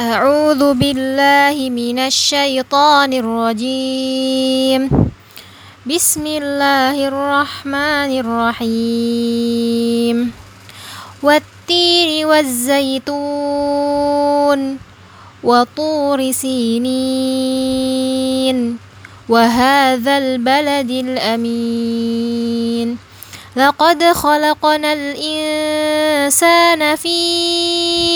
أعوذ بالله من الشيطان الرجيم. بسم الله الرحمن الرحيم. والتين والزيتون وطور سينين. وهذا البلد الأمين. لقد خلقنا الإنسان في